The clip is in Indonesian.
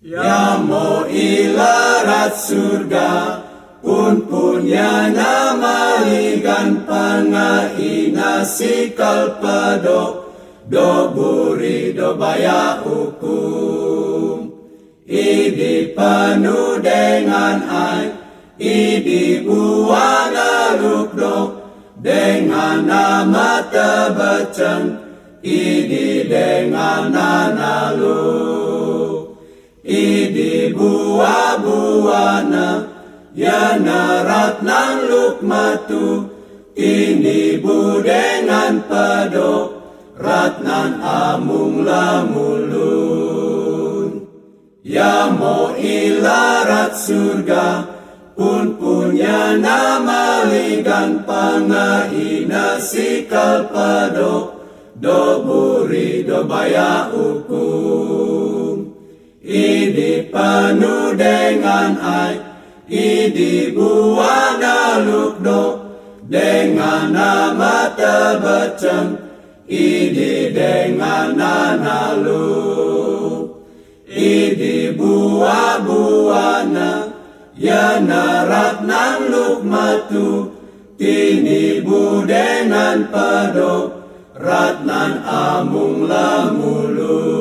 Ya mo ilarat surga pun punya nama ligan pangaina sikal pedok do buri do baya hukum. Idi penuh dengan ai Idi buana lukdok dengan nama tebeceng Idi dengan analuk idi buah buana ya narat nan luk matu ini budengan pado ratnan amung lamulun. Ya mo ilarat surga pun punya nama ligan pangaina sikal pado do buri do baya ukur penuh dengan ai Idi buana lukdo Dengan nama tebecem Idi dengan analu Idi buah buana Ya narat nan luk matu. Tini bu dengan pedo Ratnan amung lamulu